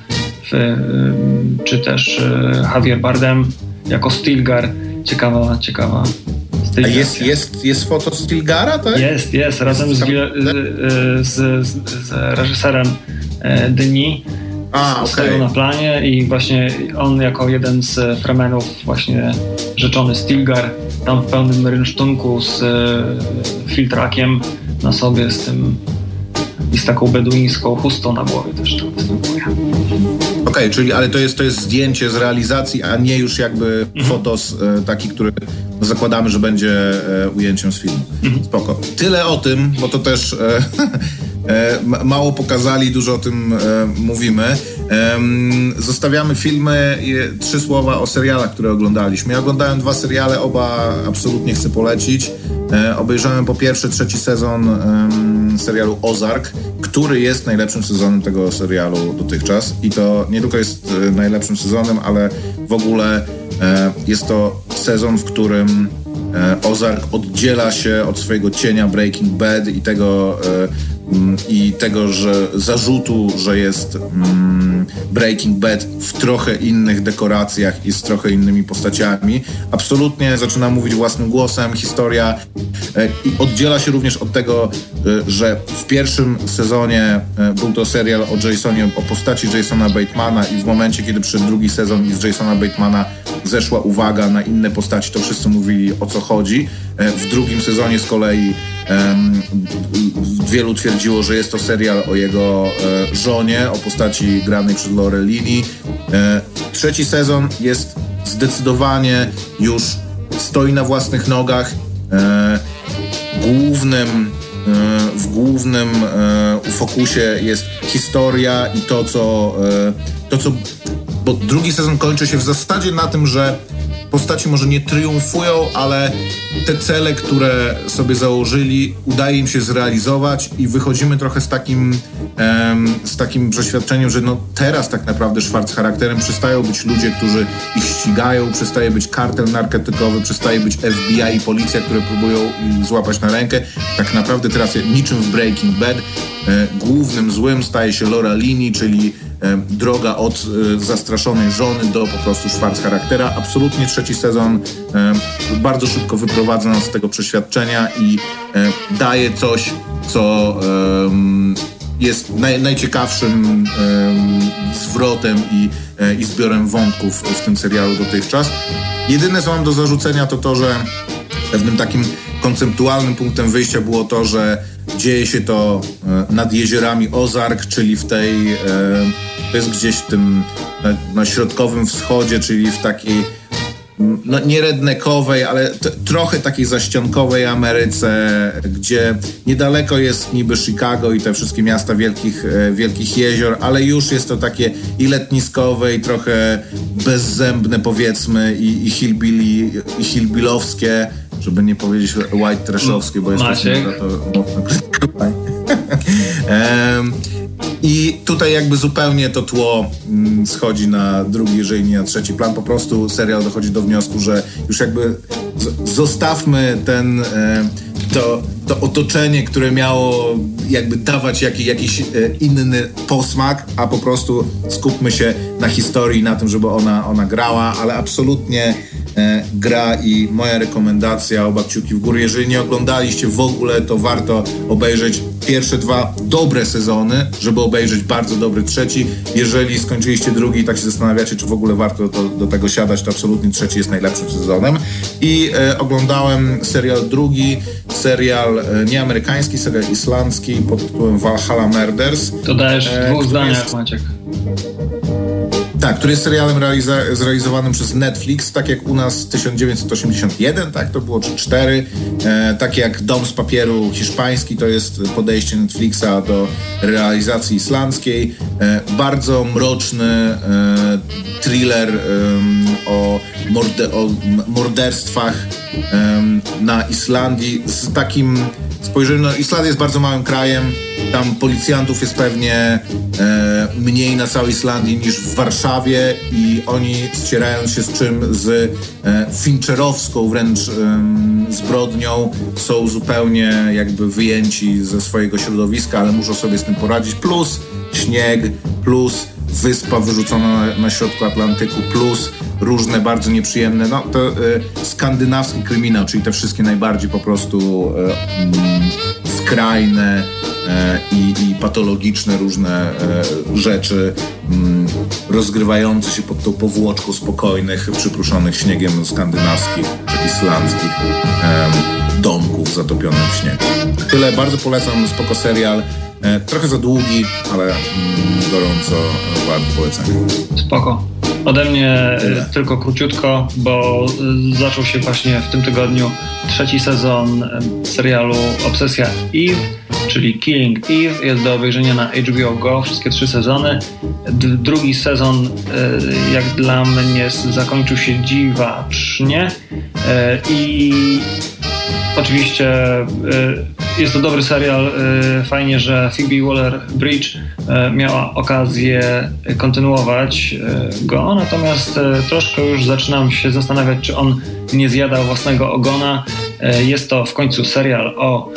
czy też e, Javier Bardem jako Stilgar. Ciekawa, ciekawa A jest, jest, jest foto Stilgara, tak? Jest, jest, razem z, z, z, z reżyserem e, Denis. A, stoją na planie i właśnie on jako jeden z fremenów właśnie rzeczony Stilgar tam w pełnym rynsztunku z e, filtrakiem na sobie z tym i z taką beduińską chustą na głowie też to występuje. Okej, okay, czyli ale to jest, to jest zdjęcie z realizacji, a nie już jakby mhm. fotos e, taki, który zakładamy, że będzie e, ujęciem z filmu. Mhm. Spoko. Tyle o tym, bo to też e, e mało pokazali, dużo o tym e, mówimy. Zostawiamy filmy trzy słowa o serialach, które oglądaliśmy. Ja oglądałem dwa seriale, oba absolutnie chcę polecić. E, obejrzałem po pierwsze trzeci sezon serialu Ozark, który jest najlepszym sezonem tego serialu dotychczas. I to nie tylko jest e, najlepszym sezonem, ale w ogóle e, jest to sezon, w którym Ozark oddziela się od swojego cienia Breaking Bad i tego i tego, że zarzutu, że jest mm, Breaking Bad w trochę innych dekoracjach i z trochę innymi postaciami. Absolutnie zaczyna mówić własnym głosem. Historia e, i oddziela się również od tego, e, że w pierwszym sezonie e, był to serial o Jasonie, o postaci Jasona Batemana i w momencie, kiedy przyszedł drugi sezon i z Jasona Batemana zeszła uwaga na inne postaci, to wszyscy mówili o co chodzi. W drugim sezonie z kolei wielu twierdziło, że jest to serial o jego e, żonie, o postaci granej przez Lorelini. E, trzeci sezon jest zdecydowanie już stoi na własnych nogach. E, głównym, w głównym fokusie jest historia i to, co, to, co. Bo drugi sezon kończy się w zasadzie na tym, że postaci może nie triumfują, ale te cele, które sobie założyli, udaje im się zrealizować i wychodzimy trochę z takim, um, z takim przeświadczeniem, że no teraz tak naprawdę szwarc charakterem przestają być ludzie, którzy ich ścigają, przestaje być kartel narkotykowy, przestaje być FBI i policja, które próbują złapać na rękę. Tak naprawdę teraz niczym w Breaking Bad e, głównym złym staje się Laura czyli droga od e, zastraszonej żony do po prostu szwarc charaktera. Absolutnie trzeci sezon bardzo szybko wyprowadza nas z tego przeświadczenia i daje coś, co jest naj, najciekawszym zwrotem i, i zbiorem wątków w tym serialu dotychczas. Jedyne, co mam do zarzucenia, to to, że pewnym takim konceptualnym punktem wyjścia było to, że dzieje się to e, nad jeziorami Ozark, czyli w tej, e, to jest gdzieś w tym na, na środkowym wschodzie, czyli w takiej no, nie rednekowej, ale trochę takiej zaściankowej Ameryce, gdzie niedaleko jest niby Chicago i te wszystkie miasta wielkich, e, wielkich jezior, ale już jest to takie i letniskowe, i trochę bezzębne powiedzmy, i, i, hillbilly, i hillbillowskie, żeby nie powiedzieć white trashowskie, bo jest to mocno krytykowane. I tutaj jakby zupełnie to tło mm, schodzi na drugi, jeżeli nie na trzeci plan. Po prostu serial dochodzi do wniosku, że już jakby zostawmy ten, e, to, to otoczenie, które miało jakby dawać jakiś, jakiś e, inny posmak, a po prostu skupmy się na historii, na tym, żeby ona, ona grała, ale absolutnie gra i moja rekomendacja, oba kciuki w górę. Jeżeli nie oglądaliście w ogóle, to warto obejrzeć pierwsze dwa dobre sezony, żeby obejrzeć bardzo dobry trzeci. Jeżeli skończyliście drugi i tak się zastanawiacie, czy w ogóle warto to, do tego siadać, to absolutnie trzeci jest najlepszym sezonem. I e, oglądałem serial drugi, serial e, nieamerykański, serial islandzki pod tytułem Valhalla Murders. To dajesz w dwóch zdaniach, Maciek. Tak, który jest serialem realiza- zrealizowanym przez Netflix, tak jak u nas 1981, tak, to było czy 4, e, tak jak Dom z papieru hiszpański, to jest podejście Netflixa do realizacji islandzkiej. E, bardzo mroczny e, thriller o, morde- o morderstwach na Islandii z takim spojrzeniem, no Islandia jest bardzo małym krajem, tam policjantów jest pewnie e, mniej na całej Islandii niż w Warszawie i oni ścierają się z czym? Z e, fincherowską wręcz e, zbrodnią są zupełnie jakby wyjęci ze swojego środowiska, ale muszą sobie z tym poradzić. Plus śnieg, plus wyspa wyrzucona na, na środku Atlantyku, plus różne bardzo nieprzyjemne, no to e, skandynawski kryminał, czyli te wszystkie najbardziej po prostu e, mm, skrajne e, i, i, patologiczne różne rzeczy mm, rozgrywające się pod tą powłoczką spokojnych, przypruszonych śniegiem skandynawskich czy islandzkich domków zatopionych w śniegu. Tyle, bardzo polecam, spoko serial. Trochę za długi, ale mm, gorąco wart polecenia. Spoko. Ode mnie Tyle. tylko króciutko, bo zaczął się właśnie w tym tygodniu trzeci sezon serialu Obsesja Eve, czyli Killing Eve. Jest do obejrzenia na HBO Go, wszystkie trzy sezony. Drugi sezon, jak dla mnie, zakończył się dziwacznie i Oczywiście jest to dobry serial. E, fajnie, że Phoebe Waller-Bridge e, miała okazję kontynuować go, natomiast troszkę już zaczynam się zastanawiać, czy on nie zjada własnego ogona. Jest to w końcu serial o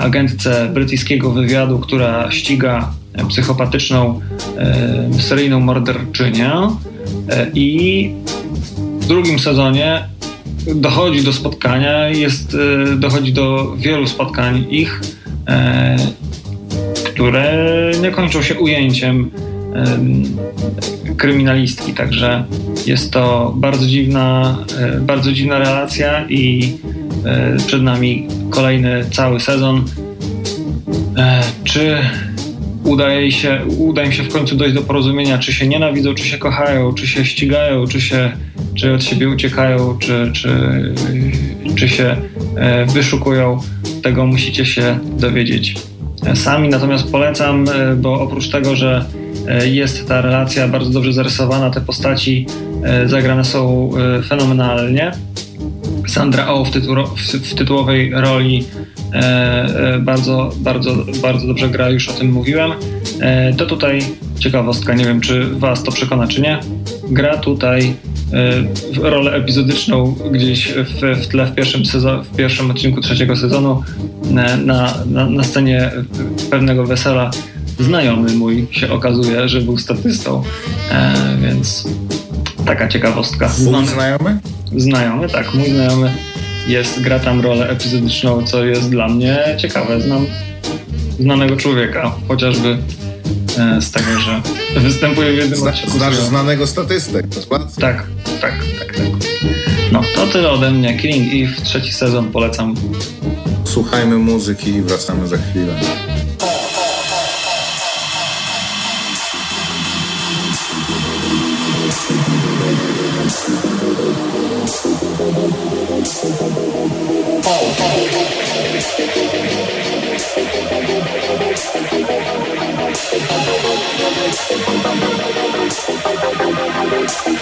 agentce brytyjskiego wywiadu, która ściga psychopatyczną seryjną morderczynię i w drugim sezonie dochodzi do spotkania, jest, dochodzi do wielu spotkań ich, które nie kończą się ujęciem kryminalistki, także jest to bardzo dziwna, e, bardzo dziwna relacja i e, przed nami kolejny cały sezon. E, czy udaje się, uda im się w końcu dojść do porozumienia, czy się nienawidzą, czy się kochają, czy się ścigają, czy się czy od siebie uciekają, czy, czy, czy się wyszukują, tego musicie się dowiedzieć sami. Natomiast polecam, bo oprócz tego, że E, jest ta relacja bardzo dobrze zarysowana, te postaci e, zagrane są e, fenomenalnie. Sandra Oh w, w tytułowej roli bardzo, bardzo, bardzo dobrze gra, już o tym mówiłem. To tutaj ciekawostka, nie wiem czy Was to przekona, czy nie. Gra tutaj rolę epizodyczną gdzieś w, w tle w pierwszym, sezon, w pierwszym odcinku trzeciego sezonu na, na, na scenie pewnego wesela znajomy mój się okazuje, że był statystą, e, więc taka ciekawostka. Znany, znajomy? Znajomy, tak. Mój znajomy jest, gra tam rolę epizodyczną, co jest dla mnie ciekawe. Znam znanego człowieka, chociażby e, z tego, że występuje w jednym Zna, Znasz znanego statystę, dokładnie. Tak, tak, tak, tak. No, to tyle ode mnie. Killing Eve, trzeci sezon, polecam. Słuchajmy muzyki i wracamy za chwilę. Peace.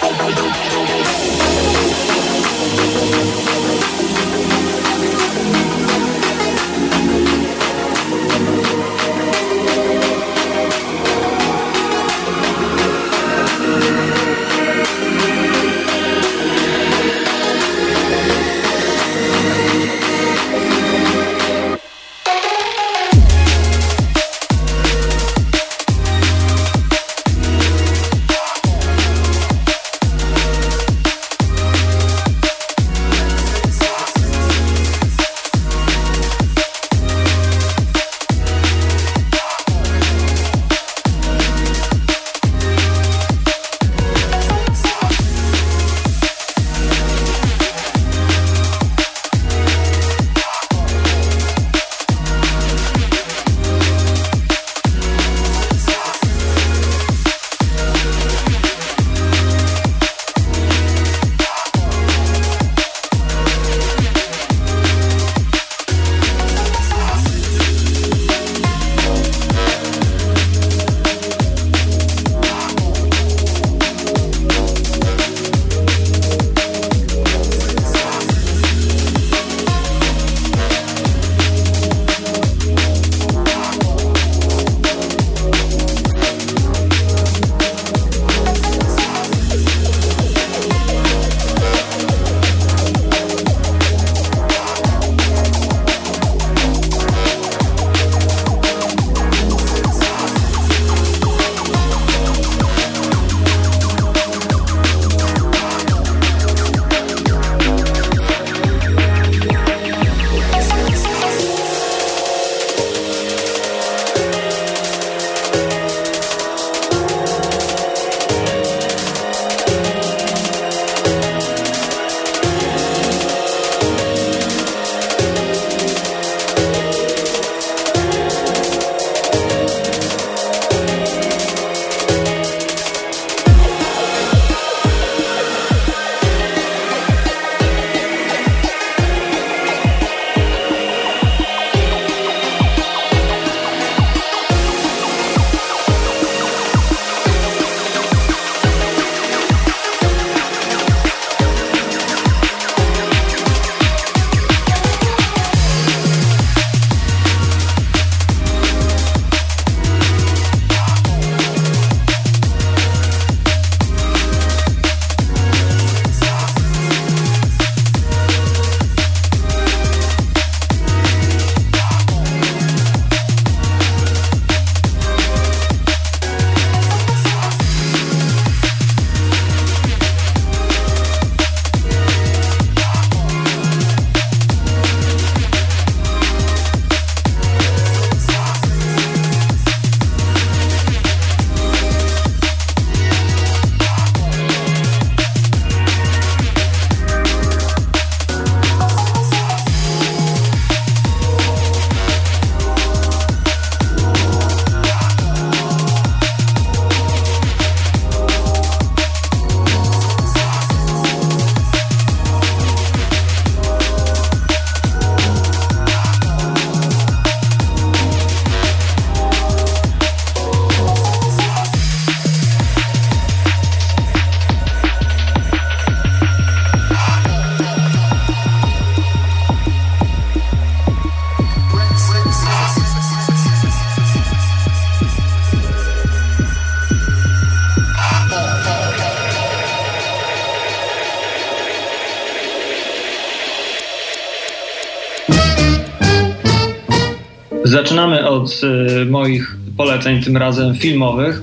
Zaczynamy od moich poleceń, tym razem filmowych.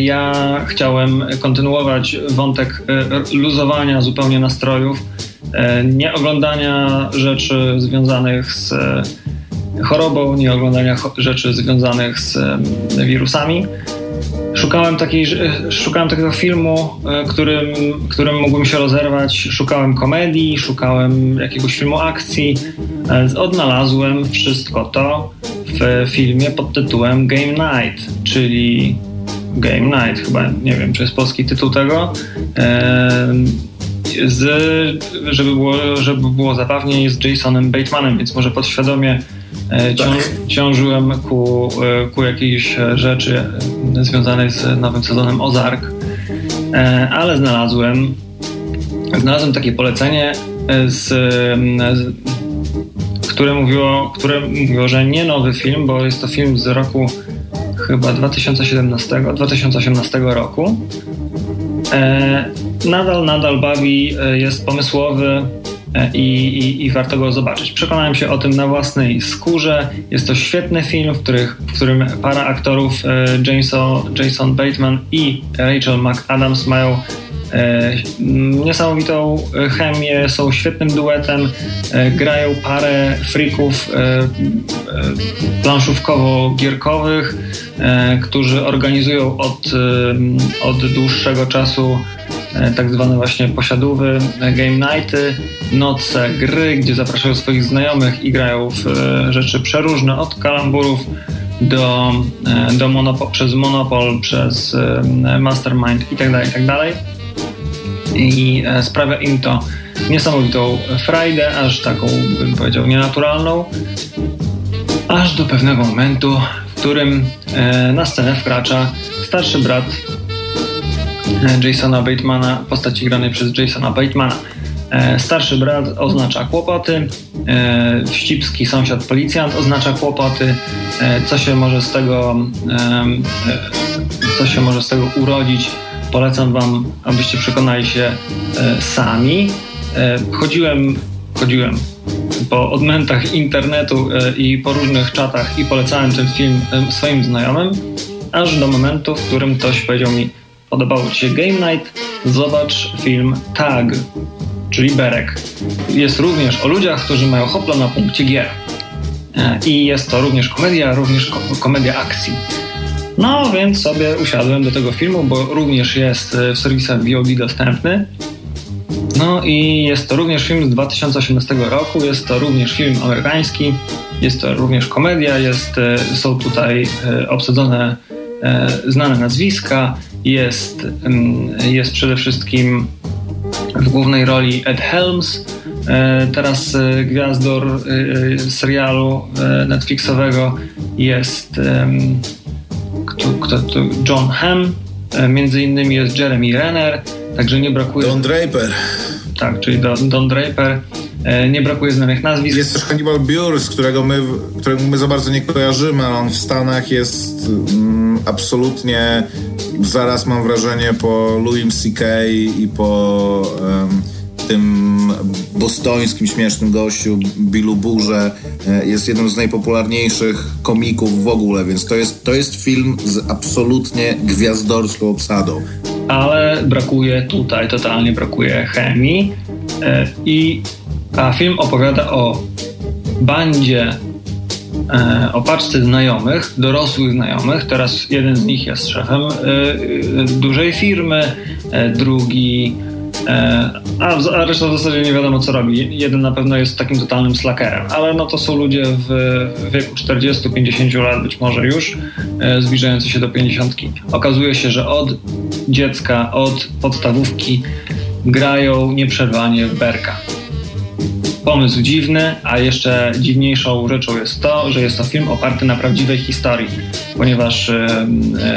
Ja chciałem kontynuować wątek luzowania zupełnie nastrojów, nie oglądania rzeczy związanych z chorobą, nie oglądania rzeczy związanych z wirusami. Szukałem, takiej, szukałem takiego filmu, e, którym, którym mógłbym się rozerwać. Szukałem komedii, szukałem jakiegoś filmu akcji. E, odnalazłem wszystko to w filmie pod tytułem Game Night, czyli Game Night, chyba nie wiem, czy jest polski tytuł tego. E, z, żeby, było, żeby było zabawniej z Jasonem Batemanem, więc może podświadomie E. ciążyłem ku, e, ku jakiejś rzeczy związanej z nowym sezonem Ozark, e, ale znalazłem znalazłem takie polecenie, z, z, które, mówiło, które mówiło, że nie nowy film, bo jest to film z roku chyba 2017, 2018 roku. nadal, nadal bawi, jest pomysłowy, E, i, i, i, warto go zobaczyć. Przekonałem się o tym na własnej skórze. Jest to świetny film, w, których, w którym para aktorów e, Jason, Jason Bateman i Rachel McAdams mają e, niesamowitą chemię, są świetnym duetem, grają parę frików planszówkowo-gierkowych, którzy organizują od, od dłuższego czasu E, tak zwane właśnie posiadówy, e, game nighty, noce gry, gdzie zapraszają swoich znajomych i grają w e, rzeczy przeróżne, od kalamburów do, do monopol, przez Monopol, przez Mastermind itd., tak itd. Tak I sprawia im to niesamowitą frajdę, aż taką, bym powiedział, nienaturalną, aż do pewnego momentu, w którym na scenę wkracza starszy brat Jasona Batemana, postaci granej przez Jasona Batemana. E, starszy brat oznacza kłopoty, e, wścibski sąsiad policjant oznacza kłopoty, e, co się może z tego co się może z tego urodzić. Polecam wam, abyście przekonali się sami. Chodziłem, chodziłem po odmętach internetu i po różnych czatach i polecałem ten film swoim znajomym, aż do momentu, w którym ktoś powiedział mi Podobało Ci się Game Night? Zobacz film Tag, czyli Berek. Jest również o ludziach, którzy mają hopla na punkcie gier. E, I jest to również komedia, również komedia akcji. No więc sobie usiadłem do tego filmu, bo również jest e, w serwisach VOD dostępny. No i jest to również film z 2018 roku, jest to również film amerykański, jest to również komedia, jest, e, są tutaj obsadzone znane nazwiska, jest, jest przede wszystkim w głównej roli Ed Helms, e, teraz e, gwiazdor e, serialu Netflixowego jest kto, kto, kto, John Hamm, między innymi jest Jeremy Renner, także nie brakuje... Don Draper. Tak, czyli Don, Don Draper. Nie brakuje znanych nazwisk. Jest też Hannibal Buress, którego my, którego my za bardzo nie kojarzymy, ale on w Stanach jest mm, absolutnie zaraz mam wrażenie po Louis C.K. i po tym bostońskim, śmiesznym gościu Billu Burze e, jest jednym z najpopularniejszych komików w ogóle, więc to jest, to jest film z absolutnie gwiazdorską obsadą. Ale brakuje tutaj, totalnie brakuje chemii e, i a film opowiada o bandzie E, o paczce znajomych, dorosłych znajomych. Teraz jeden z nich jest szefem e, e, dużej firmy, drugi a, reszta w zasadzie nie wiadomo co robi. Jeden na pewno jest takim totalnym slackerem, ale no to są ludzie w wieku 40-50 lat być może już, zbliżający się do 50. Okazuje się, że od dziecka, od podstawówki grają nieprzerwanie w berka pomysł dziwny, a jeszcze dziwniejszą rzeczą jest to, że jest to film oparty na prawdziwej historii, ponieważ e,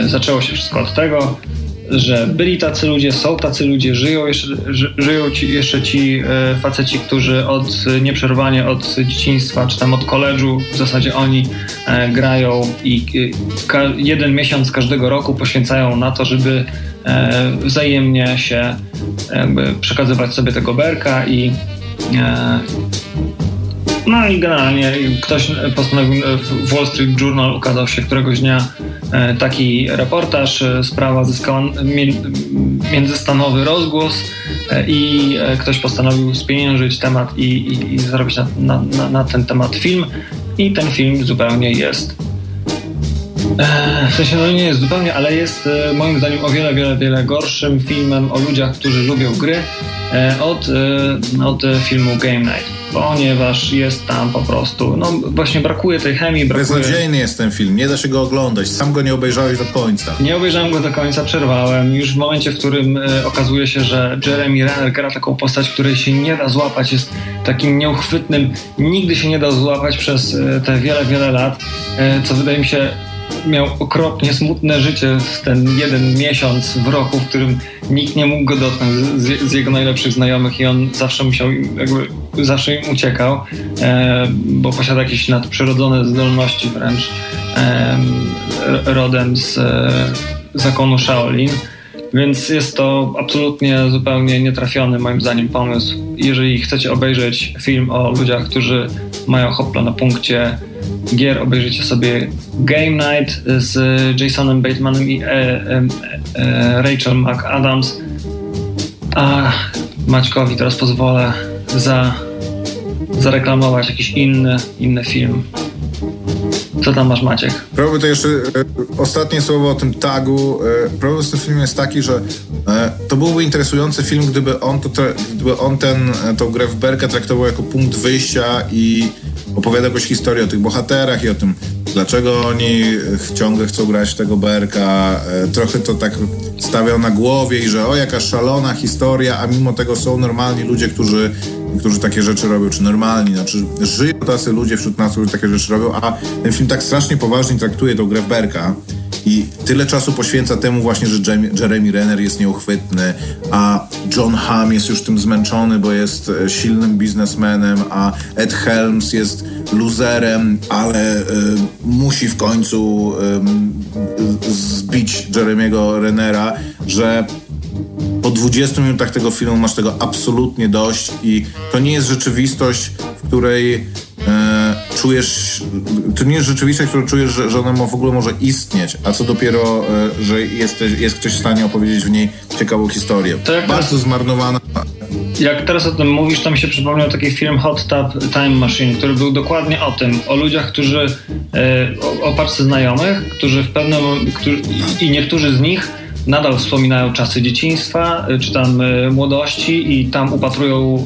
zaczęło się wszystko od tego, że byli tacy ludzie, są tacy ludzie, żyją jeszcze, ży, żyją ci, jeszcze ci e, faceci, którzy od nieprzerwanie od dzieciństwa, czy tam od koledżu, w zasadzie oni e, grają i jeden miesiąc każdego roku poświęcają na to, żeby wzajemnie się przekazywać sobie tego berka i No i generalnie ktoś postanowił, w Wall Street Journal ukazał się któregoś dnia e, taki reportaż. E, sprawa zyskała międzystanowy rozgłos e, i ktoś postanowił spieniężyć temat i, i, i zrobić na, na, na ten temat film. I ten film zupełnie jest w sensie no nie jest zupełnie, ale jest moim zdaniem o wiele, wiele, wiele gorszym filmem o ludziach, którzy lubią gry od, od filmu Game Night ponieważ jest tam po prostu, no właśnie brakuje tej chemii. Brakuje... Beznadziejny jest ten film, nie da się go oglądać, sam go nie obejrzałeś do końca. Nie obejrzałem go do końca, przerwałem. Już w momencie, w którym e, okazuje się, że Jeremy Renner gra taką postać, której się nie da złapać, jest takim nieuchwytnym, nigdy się nie da złapać przez e, te wiele, wiele lat, e, co wydaje mi się miał okropnie smutne życie w ten jeden miesiąc w roku, w którym nikt nie mógł go dotknąć z, z jego najlepszych znajomych i on zawsze musiał, jakby zawsze im uciekał, e, bo posiada jakieś nadprzyrodzone zdolności wręcz e, rodem z e, zakonu Shaolin. Więc jest to absolutnie zupełnie nietrafiony moim zdaniem pomysł. Jeżeli chcecie obejrzeć film o ludziach, którzy mają hopla na punkcie gier obejrzyjcie sobie Game Night z Jasonem Batemanem i e, e, e, Rachel McAdams. A Maćkowi teraz pozwolę za, zareklamować jakiś inny, inny film. Co tam masz, Maciek? Problem to jeszcze e, ostatnie słowo o tym tagu. E, problem z tym filmem jest taki, że e, to byłby interesujący film, gdyby on, to, gdyby on ten, tą grę w Berkę traktował jako punkt wyjścia i opowiada jakąś historię o tych bohaterach i o tym, dlaczego oni ciągle chcą grać tego Berka. Trochę to tak stawiał na głowie i że o, jaka szalona historia, a mimo tego są normalni ludzie, którzy, którzy takie rzeczy robią, czy normalni, znaczy żyją tacy ludzie wśród nas, którzy takie rzeczy robią, a ten film tak strasznie poważnie traktuje tą grę w Berka i tyle czasu poświęca temu właśnie, że Jeremy Renner jest nieuchwytny, a John Hamm jest już tym zmęczony, bo jest e, silnym biznesmenem, a Ed Helms jest luzerem, ale y, musi w końcu y, zbić Jeremiego Rennera, że po 20 minutach tego filmu masz tego absolutnie dość i to nie jest rzeczywistość, w której e, czujesz, to nie jest rzeczywistość, którą czujesz, że, że ona w ogóle może istnieć, a co dopiero, e, że jesteś, jest ktoś w stanie opowiedzieć w niej ciekawą historię. Bardzo zmarnowana. Jak teraz o tym mówisz, to mi się przypomniał taki film Hot Tub Time Machine, który był dokładnie o tym, o ludziach, którzy, e, o, o znajomych, którzy w pewnym, którzy, i niektórzy z nich nadal wspominają czasy dzieciństwa, czy tam e, młodości i tam upatrują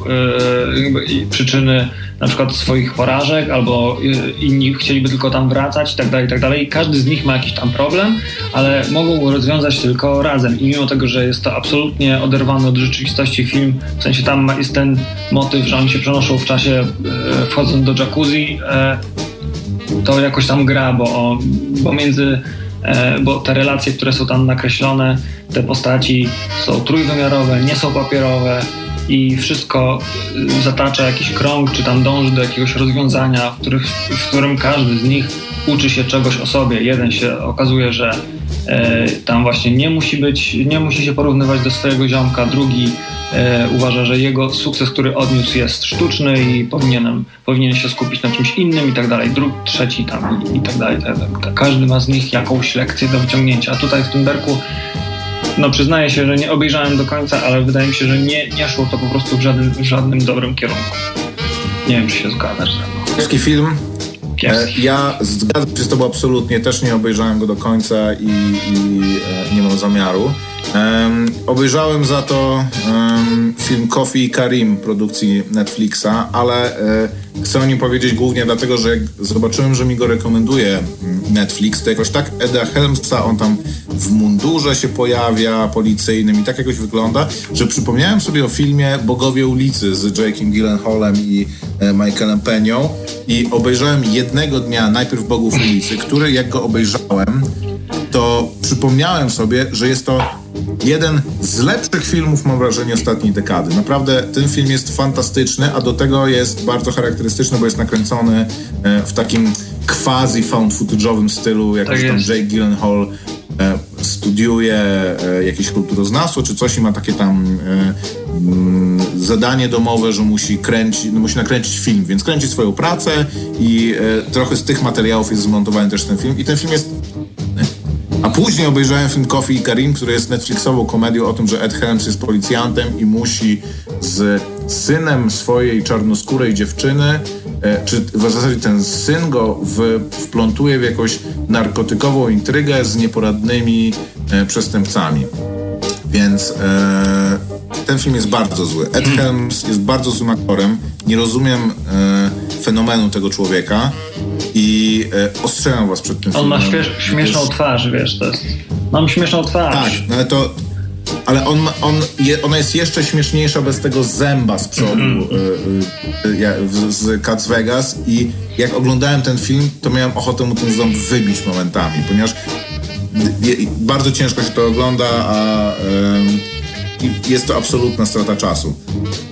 przyczyny na przykład swoich porażek, albo y, inni chcieliby tylko tam wracać i tak dalej, i tak dalej. Każdy z nich ma jakiś tam problem, ale mogą rozwiązać tylko razem. I mimo tego, że jest to absolutnie oderwany od rzeczywistości film, w sensie tam jest ten motyw, że oni się przenoszą w czasie wchodząc do jacuzzi, to jakoś tam gra, bo, bo między bo te relacje, które są tam nakreślone, te postaci są trójwymiarowe, nie są papierowe, i wszystko y, zatacza jakiś krąg, czy tam dąży do jakiegoś rozwiązania, w, których, w którym każdy z nich uczy się czegoś o sobie. Jeden się okazuje, że e, tam właśnie nie musi być, nie musi się porównywać do swojego ziomka, drugi e, uważa, że jego sukces, który odniósł jest sztuczny i powinienem, powinien się skupić na czymś innym i tak dalej, drugi, trzeci tam i, i tak dalej. Tak, tak, tak. Każdy ma z nich jakąś lekcję do wyciągnięcia. A tutaj w tym berku no przyznaję się, że nie obejrzałem do końca, ale wydaje mi się, że nie, nie szło to po prostu w żadnym, w żadnym dobrym kierunku. Nie wiem, czy się zgadzasz ze. Kiepski film. E, ja zgadzam się z tobą absolutnie, też nie obejrzałem go do końca i, i e, nie mam zamiaru. Um, obejrzałem za to um, film Coffee i Karim produkcji Netflixa, ale e, chcę o nim powiedzieć głównie dlatego, że jak zobaczyłem, że mi go rekomenduje Netflix, to jakoś tak Eda Helmsa, on tam w mundurze się pojawia, policyjnym i tak jakoś wygląda, że przypomniałem sobie o filmie Bogowie ulicy z Jakeem Gyllenhaalem i e, Michaelem Penią i obejrzałem jednego dnia najpierw Bogów ulicy, który jak go obejrzałem, to przypomniałem sobie, że jest to jeden z lepszych filmów, mam wrażenie, ostatniej dekady. Naprawdę ten film jest fantastyczny, a do tego jest bardzo charakterystyczny, bo jest nakręcony e, w takim quasi found footage'owym stylu, jak tak tam Jake Gyllenhaal e, studiuje e, jakieś kulturoznawstwo czy coś i ma takie tam mm, zadanie domowe, że musi kręcić, no musi nakręcić film, więc kręci swoją pracę i trochę z tych materiałów jest zmontowany też ten film i ten film jest później obejrzałem film Coffee i Karim, który jest Netflixową komedią o tym, że Ed Helms jest policjantem i musi z synem swojej czarnoskórej dziewczyny, e, czy w zasadzie ten syn go w, wplątuje w jakąś narkotykową intrygę z nieporadnymi e, przestępcami. Więc e, ten film jest bardzo zły. Ed Helms jest bardzo złym aktorem. Nie rozumiem e, fenomenu tego człowieka i e, ostrzegam was przed tym On filmem. ma śmiesz, śmieszną twarz, wiesz, to jest... Mam śmieszną twarz. Tak, no ale to. Ale on, ma, on je, ona jest jeszcze śmieszniejsza bez tego zęba z przodu y, ja- w- z Cats Vegas i jak oglądałem ten film, to miałem ochotę mu ten ząb wybić momentami, ponieważ bardzo ciężko się to ogląda, a ym, i jest to absolutna strata czasu.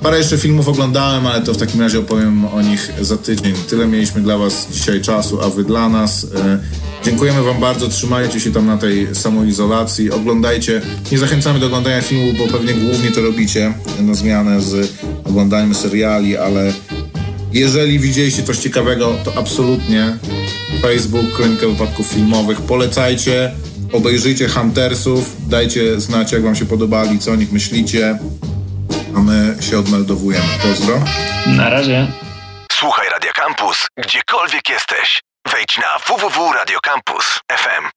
Parę jeszcze filmów oglądałem, ale to w takim razie opowiem o nich za tydzień. Tyle mieliśmy dla Was dzisiaj czasu, a Wy dla nas. E, Dziękujemy Wam bardzo, trzymajcie się tam na tej samoizolacji, oglądajcie. Nie zachęcamy do oglądania filmów, bo pewnie głównie to robicie na zmianę z oglądaniem seriali, ale jeżeli widzieliście coś ciekawego, to absolutnie Facebook, Kronika Wypadków Filmowych, polecajcie, obejrzyjcie Huntersów, dajcie znać, jak wam się podobali, co o nich myślicie, a my się odmeldowujemy. Pozdro. Na razie. Słuchaj Radio Campus, gdziekolwiek jesteś. Wejdź na www.radiocampus.fm.